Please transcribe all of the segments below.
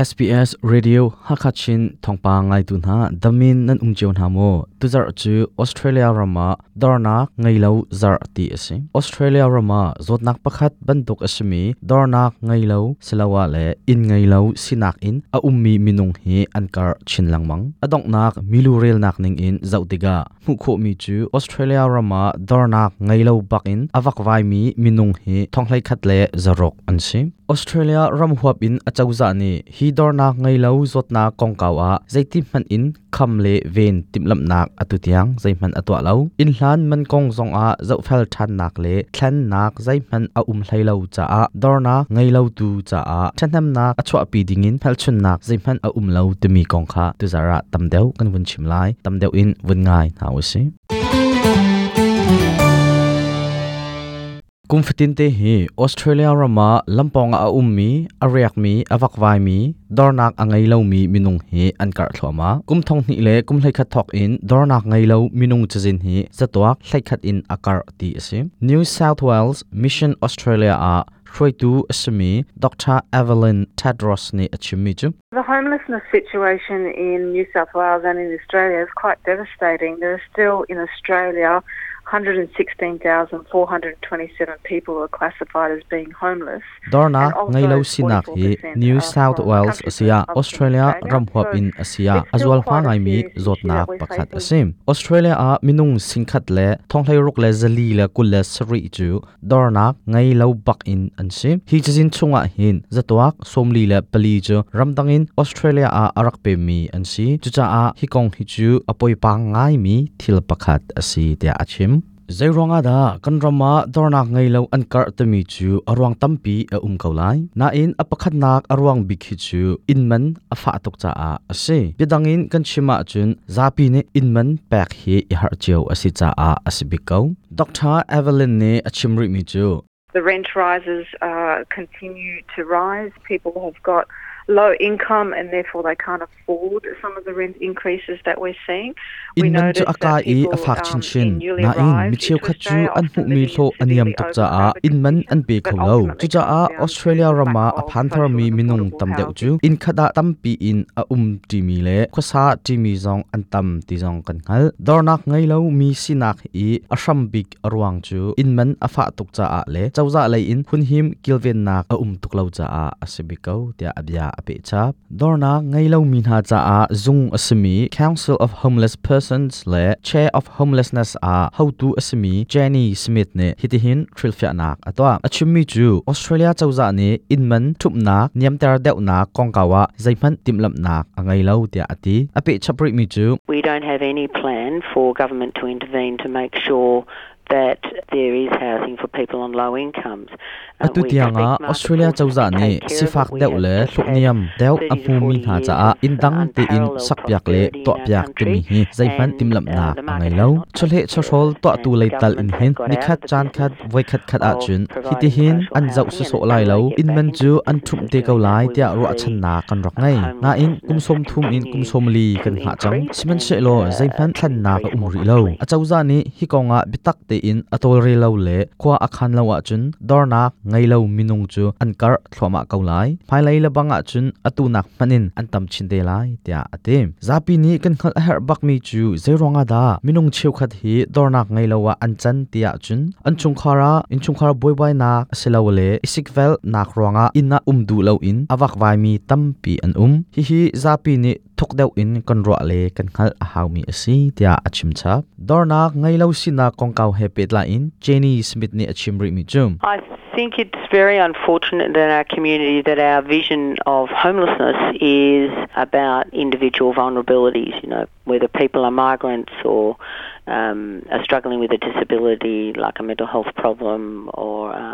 SBS Radio Hakachin thongpa ngai tu na damin nan umjeon hamo tuzar chu Australia rama darna ngailo zar ti ase Australia rama zotnak pakhat banduk asmi darna ngailo selawa le in ngailo sinak in a ummi minung hi ankar chin langmang adong nak milu rel nak ning in zautiga mu kho mi chu Australia rama darna ngailo bakin bak in vai mi minung hi thonglai khat le zarok ansi Australia ram huap in achauza ni hi dorna ngai lo zotna kongkawa zaiti man in kham le ven timlam nak atutiang zai man atwa lo in hlan man kong zong a zau fel than nak le thlan nak zai man a um thlai lo cha a dorna ngai lo tu cha a thanam nak achwa pi dingin phel chun nak zai man a um lo tumi kong kha tu zara tamdeu kan vun chim lai tamdeu in vun ngai na usi kum fitin te hi australia rama lampong a ummi ariak mi awak vai mi dornak angai lo mi minung hi ankar thloma kum thong ni le kum hlai khat thok in dornak ngai lo minung chajin hi zatuak hlai khat in akar ti asim new south wales mission australia a Troy tu asmi Dr. Evelyn Tedros ni achimi The homelessness situation in New South Wales and in Australia is quite devastating. There are still in Australia 116,427 people are classified as being homeless. Dorna ngai lo sinak hi New South Wales Asia Australia ramhuap in Asia azwal fa ngai mi zotnak pakhat asim. Australia a minung singkhat le thonglai ruk le zali le kul le sari chu Dorna ngai lo bak in ansim hi chajin chunga hin zatwak somli le pali chu ramdangin Australia a arak pe mi ansi chucha a hi kong hi chu apoi pa ngai mi thil pakhat asi tia achim zaironga da kanrama dornak ngai lo an kar tami chu arwang tampi a um kaulai na in apakhat nak arwang bikhi chu inman afa tok cha a ase bidangin kan chima chun zapi ne inman pek hi i har cheu asi cha a asibikau dr evelyn ne achimri mi chu The rent rises uh, continue to rise. People have got low income and therefore they can't afford some of the rent increases that we're seeing. We in man chu aka i people afak chin um, chin in newly na in mi cheu khat chu an hu mi tho aniam tok cha a in man an conditions, kho lo chu cha a australia rama a phan thar mi minung tam deu chu in khada tam pi in a um ti mi le khosa ti mi zong an tam ti zong kan hal dornak ngai lo mi sinak i a sham big arwang chu in man a fa tok cha a le chawza lai in hun him kilven nak a um tuk lo cha a asibiko tia abya ape chap dornak ngai lo mi na cha a zung asmi council of homeless persons le chair of homelessness a how to asmi jenny smith ne hitihin trilfya nak atwa achumi chu australia chawza ne inman thup nak niam ter deuh nak kongkawa zaiman timlam nak angai lo tia ati ape chapri mi chu We don't have any plan for government to intervene to make sure that there is housing for people on low incomes. Uh, australia forces to chawza ni sifak deuh le just thluk had niam deuh 30 a to mu mi 40 ha cha a indang te in sakpiak le to piak te mi country, hi zaiman and, timlam uh, nak angai lo chole it, to tu lai tal in government hin has got ni out khat of the chan khat voi khat khat a chun hiti hin an zau su so lai lo in into chu an thum te that, lai tia ro chan na kan rok uh, ngai na in kum som thum in kum som li kan ha chang siman se lo uh, zaiman to than na ka increase um more ri lo a chawza ni hi konga bitak te in atol re lo le khwa akhan lo wa chun, dorna ngai lo minung chu ankar thloma ko lai. Phai lai la banga ah chun, atu nak manin antam chin de lai, tia ate zapi ni kan khal her bak mi chu zeronga da. Minung cheu khat hi, dorna ngai lo wa an tia chun. Anchung khara inchung khara boy boy na selaw le isikvel nak ronga inna umdu lo in awak vai mi tampi an um. Hi hi, zapi ni thuk deuh in kan ro le kan khal a haw mi asi tia achim chap. Dorna ngai lo sina kongkau he in jenny smith ni achim ri mi I think it's very unfortunate in our community that our vision of homelessness is about individual vulnerabilities, you know, whether people are migrants or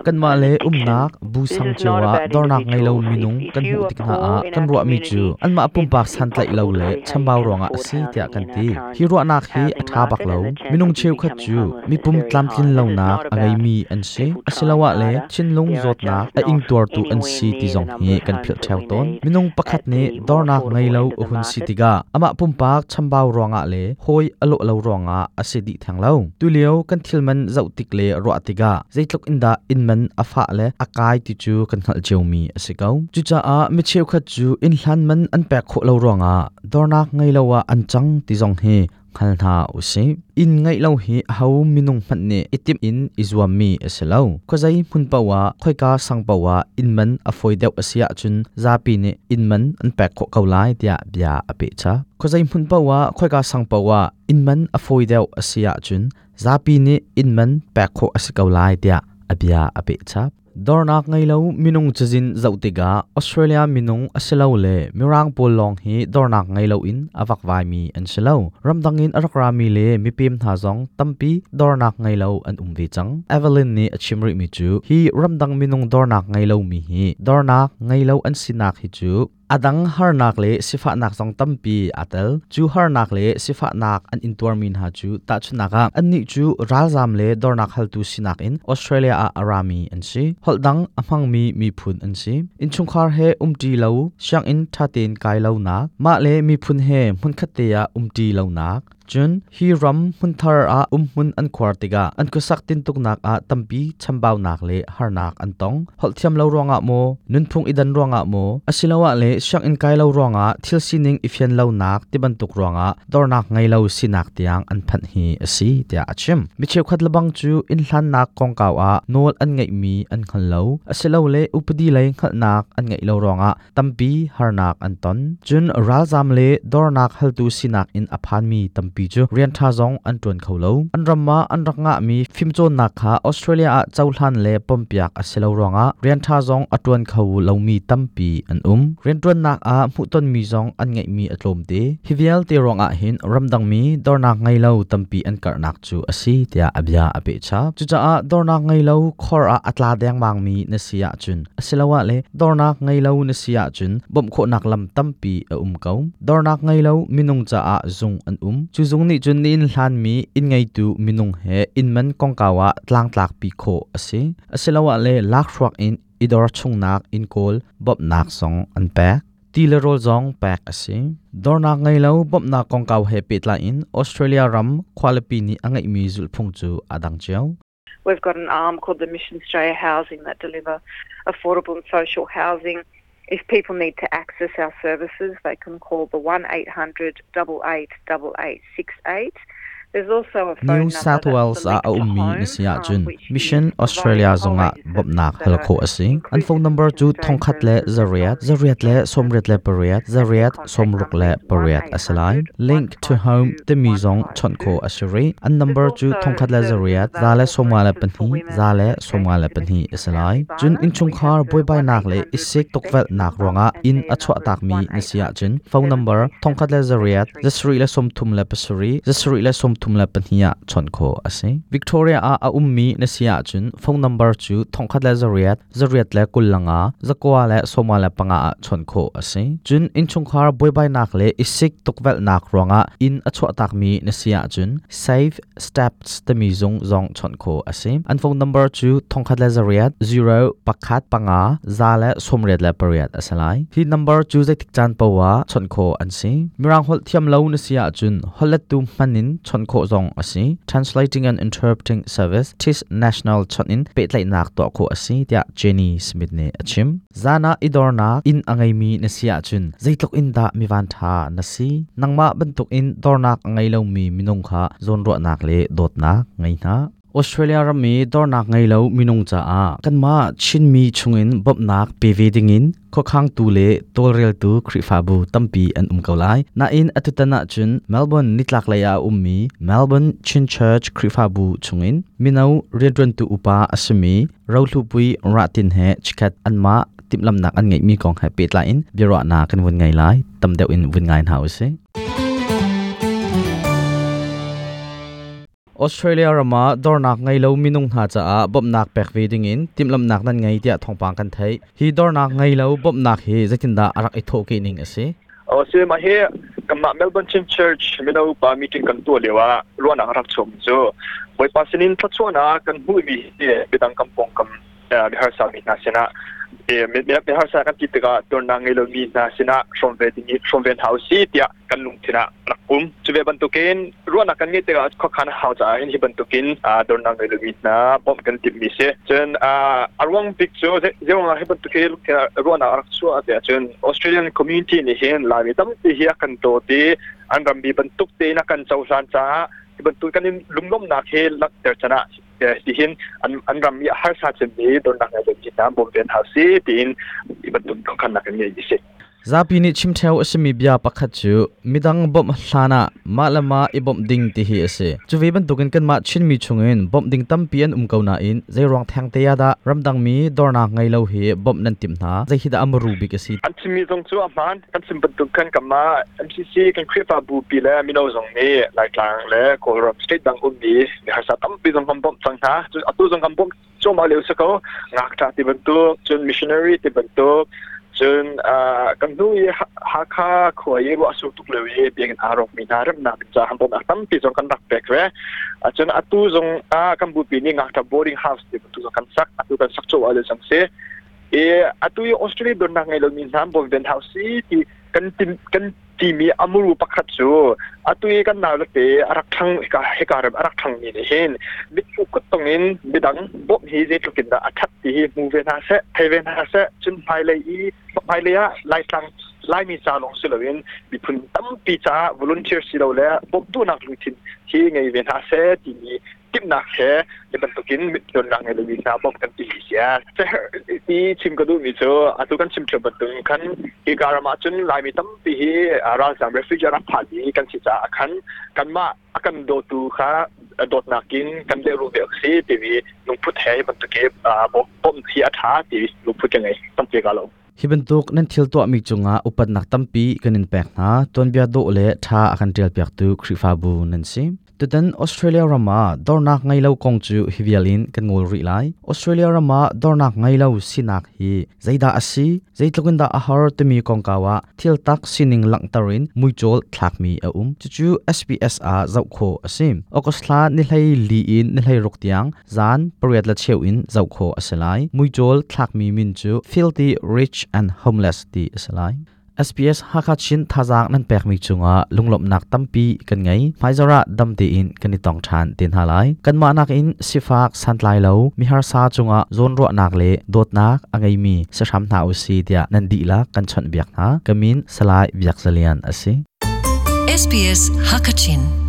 kan ma le umnak bu sang chewa dornak ngai lo minung kan hu tik na a kan ro mi chu an ma pum pak san tlai lo le can ronga asi tia kan ti hi ro nak hi atha bak lo minung cheu khat chu mi pum tlam tin lo angai about mi an si asilawa le harder. chin lung There are zot just a ing tuar tu an si ti number hi kan phil theu ton minung pakhat more dornak ngai lo hun si tiga ama pum pak chambao ronga le hoi alo lo ronga ase di thang lo tu leo kan thilman zau tik le ro atiga zeitlok inda inman afa le akai ti chu kan khal cheumi ase kau chu cha a mi cheu khat chu in hlan man an pek kho lo ronga dornak ngai lawa an chang ti zong he khal na usi in ngai lo hi hau minung phat ne itim in izwami aselo ko zai mun pawa khoi ka sang pawa in man a foi deuh asia chun zapi ne in man an pek kho kaulai tia bia ape cha ko zai mun pawa khoi ka sang pawa in man a foi deuh asia chun zapi ne in man pek kho asikaulai tia abia ape cha dornak ngai lo minung chajin zautiga australia minung aselo le mirang pol long hi dornak ngai lo in awak vai mi an selo ramdangin arakra mi le mi pim tha zong tampi dornak ngai lo an umvi chang evelyn ni achimri mi chu hi ramdang minung dornak ngai lo mi hi dornak ngai lo an sinak hi chu adang har nak le sifa nak song tampi atel chu har nak le sifa nak an intuar min ha chu ta chu naka an ni chu ral zam le dor nak hal tu sinak in australia a arami an si holdang amang mi mi phun an si in chung khar he umti lo shang in thatin kai lo na ma le mi phun he mun khatte ya umti lo nak chun hi ram, hun thar a um mun an khwar tiga, an ko sak tin tuk nak a tampi chambau nak le, har nak an tong, hol thiam lo ronga mo, nun thung idan ronga mo asilawa le shang in kai lo ronga thil sining ifian lo nak, ti ban tuk ronga dor nak ngai lo sinak tiang, an phan hi asi tia achim mi che khat labang chu, in hlan nak kong kaw a nol an ngai mi an khan lo asilo le upadi lai khal nak an ngai lo ronga tampi har nak an ton. Chun ral zam le, dor nak hal tu sinak in aphan mi tampi pi chu. Rian tha zong, an tun kho lo. An ramma an raknga mi, phim chon na kha, australia a chauhlan le pompiak a selo ronga rian tha zong atun kho lo mi tampi an um. Rian tun nak a, mu ton mi zong, an ngai mi atlom te. Hivial te ronga hin ramdang mi dornak ngai lo tampi an kar nak chu asi tia abya ape cha. Chu cha a dornak ngai lo, khor a atla deng mang mi na sia chun. Asilawa le dornak ngai lo na sia chun, bom kho nak lam tampi a um kau dornak ngai lo minung cha a zung an um. Chu zung ni chun ni in hlan mi in ngai tu minung he in man kong kawa tlang tlak pi kho ase aselawa le lak shwak in idor chung nak in kol bob nak song an pek ti le rol zong pek ase dor nak ngai lo bob na kong kaw he pet la in australia ram quality ni angai mi zul phung chu adang cheu We've got an arm called the Mission Australia Housing that deliver affordable and social housing If people need to access our services, they can call the 1 800 888868. New South Wales a ummi ni sia chun. Mission Australia zonga bopnak halkho asing an phone number chu thongkhat le zariat zariat le somret le pariat zariat somruk le pariat asalai link to home the mizong chonko asiri an number chu thongkhat le zariat za le somwa le panhi za le somwa le panhi asalai chun in chung khar boy bai nak le isik tokvel nak ronga in achwa tak mi ni sia chun. Phone number thongkhat le zariat zasri le somthum le pasuri zasri le somthum thumla pania chon kho ase victoria a a ummi na sia chun phone number chu thongkhat la zariat zariat la kullanga zakwa la soma la panga a chon kho ase chun in chung khar boy bai nak le isik tokvel nak ronga in achwa tak mi na sia chun save steps te mi zong zong chon kho ase an phone number chu thongkhat la zariat 0 pakhat panga za la somriat la pariat asalai hi number chu zai tik chan pawa chon kho an si mirang hol thiam lo na sia chun holat tu manin chon kho zong asi translating and interpreting service tis national chonin pe tlai nak to kho asi tia jenny smith ne achim zana idorna in angai mi na sia chun zaitlok in da mi van tha na si nangma bantuk in dornak angai lo mi minung kha zon ro nak le dot na ngai na Australia ram mi dor nak ngai lo minung cha a kan ma chin mi chungin bob nak pv ding in kho khang tu le tol rel tu khri fa bu tampi an um kaulai na in atutana chun melbourne nitlak laya ummi melbourne chin church khri fa bu chungin minau redron tu upa asmi rawlu pui ratin he chikhat anma timlam nak an ngai mi kong ha pet la in biro na kan wun ngai lai tam deu in wun ngai house Australia rama dornak ngai lo minung ha cha a bomnak pek ve ding in timlam nak nan ngai tia thongpang kan thai hi dornak ngai lo bomnak hi zakinda arak i tho ke ning ase o se ma he kamma melbourne chim church mino pa meeting kan tu lewa ruana rak chom zo boy pasinin tla chona kan hu mi he bidang kampong kam bihar sa mi na sena เอมีมีมีหาสากันกิตกะตัวนางเอลมีนาสินะชมเวทีนี้ชมเวนเฮาส์ซีเตียกันลุงทินะรักกุมช่วยบรรตุกินรัวนักกันเงตกะขอขานเฮาจาเห็นที่บรรตุกินอ่าตัวนางเอลมีนาผมกันติมิเสจนอ่าอรวงพิกโซเจงให้บรรตุกินรัวนักรักซัเดียจนออสเตรเลียนคอมมูนิตี้นี่เห็นลาวิตัมติเฮียกันโตติอันรัมีบรรตุกเตนักกันเจ้าซานจาบรรตุกันลุมล้มนักเฮลักเดชนะ hin an an ram ya har sa chen ni don na ngai jin na bom ven ha si tin ban tu kan na kan ngai ji se zapi ni chimtheu asimi bia pakhat chu midang bom hlana malama ibom ding ti hi ase chuwe ban tukin kan ma chin mi chungin bom ding tam pian um kauna in zai rong thang te yada ramdang mi dorna ngai lo hi bom nan tim na zai hida amru bi ka si an chim mi zong chu a man kan sim ban tu kan kama mcc kan khrefa bu pi le mi no zong ni lai tlang le ko rom state bank um ni ni har sa tam pi zong kam bom chang ha chu atu zong kam bom cho ma le usako ngak ta ti ban tu chun missionary ti ban tu chun kan nu ye ha kha kho ye wa su tuk le ye biang arok mi na ram na cha ham bon atam pi zong kan dak pek we chun atu zong a kam bu pi ni ngak ta boarding house ti tu kan sak atu kan sak cho wa le sang se. E atu ye australia don na ngai lo min nam bo ben house ti kan tin kan ti mi amuru pakhat chu atui kan naw le arak thang ka he arak thang ni hen mi chu kut tong in bidang bo hi je tu da athat ti hi mu ve na se he ve na se, chun phai le i phai le ya, lai tang lai mi long si lo in bi phun tam pi cha, volunteer si lo le bo tu nak lu tin. Hi ngai ve na se e ti mi tip nak he le ban tukin don nak ngai le wi na bo kan ti sia. Se ปีชิมกระดูมีเจออาตุกันชิมเฉบัดตึงคันอีการมาจนลายมีตั้มปีฮีร้านสามเรฟิจารักผ่านนี้กันสิจาคันกันมาอากันโดตูค่ะโดดนักกินกันเดรูเดอกซีปีวีนุ่งพุทธเฮบันตุเก็บอาบอกป้มที่อาท้าปีวีนุ่งพุทธยังไงตั้มเปียกาเราฮิบันตุกนั่นทิลตัวมีจุงาอุปนักตั้มปีกันินแปกนะตอนเบียโดเลท่าอากันเดียลเบียกตุคริฟาบูนันซิ tutan australia rama, dornak ngai lo kong chu hivialin kan ngol ri lai australia rama, dornak ngai lo sinak hi. Zaida asi zaitlokin da ahar tumi kong kawa thil tak sining lang tarin muichol thlak mi a um chu chu sps a zau kho asim. Okosla ni hlai li in ni hlai rok tiang, zan pariat la cheu in zau kho asalai. Muichol thlak mi min chu, filthy, rich and homeless ti asalai. SPS Hakachin thazak nan pek mi chunga lunglom nak tampi kan ngai, Phaizara damti in kani tong than tin halai kan ma nak in sifak santlai lo mi har sa chunga zon ro nak le, dot nak angai mi sa tham na u si tia nan di la kan chon biak na, kamin salai biak zalian ase SPS Hakachin